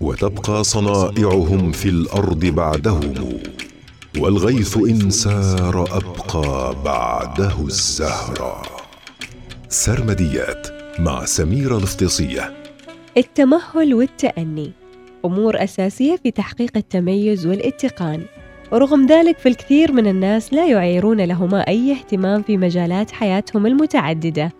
وتبقى صنائعهم في الأرض بعدهم والغيث إن سار أبقى بعده الزهرة سرمديات مع سميره الافتصيه التمهل والتأني. أمور أساسية في تحقيق التميز والاتقان. ورغم ذلك فالكثير من الناس لا يعيرون لهما أي اهتمام في مجالات حياتهم المتعددة.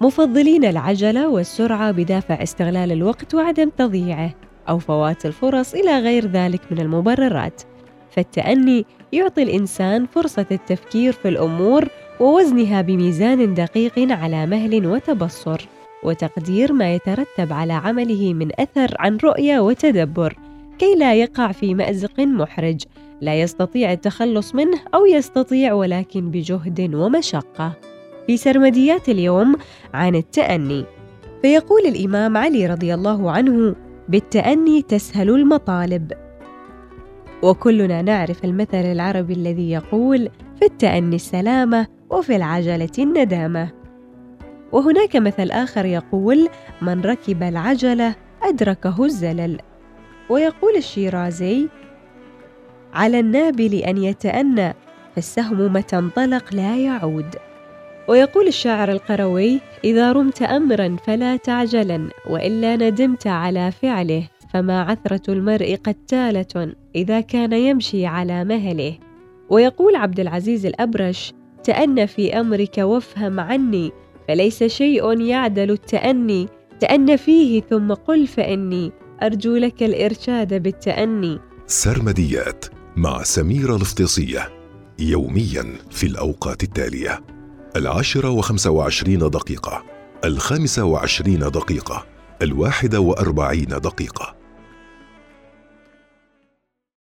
مفضلين العجلة والسرعة بدافع استغلال الوقت وعدم تضييعه. أو فوات الفرص إلى غير ذلك من المبررات. فالتأني يعطي الإنسان فرصة التفكير في الأمور ووزنها بميزان دقيق على مهل وتبصر وتقدير ما يترتب على عمله من أثر عن رؤية وتدبر كي لا يقع في مأزق محرج لا يستطيع التخلص منه أو يستطيع ولكن بجهد ومشقة. في سرمديات اليوم عن التأني فيقول الإمام علي رضي الله عنه بالتأني تسهل المطالب. وكلنا نعرف المثل العربي الذي يقول في التأني السلامة وفي العجلة الندامة وهناك مثل آخر يقول من ركب العجلة أدركه الزلل ويقول الشيرازي على النابل أن يتأنى فالسهم متى انطلق لا يعود ويقول الشاعر القروي إذا رمت أمرا فلا تعجلا وإلا ندمت على فعله فما عثرة المرء قتالة إذا كان يمشي على مهله. ويقول عبد العزيز الأبرش تأن في أمرك وافهم عني فليس شيء يعدل التأني تأن فيه ثم قل فإني أرجو لك الإرشاد بالتأني. سرمديات مع سميرة الافتصية يوميا في الأوقات التالية. العاشرة وخمسة وعشرين دقيقة الخامسة وعشرين دقيقة الواحدة وأربعين دقيقة.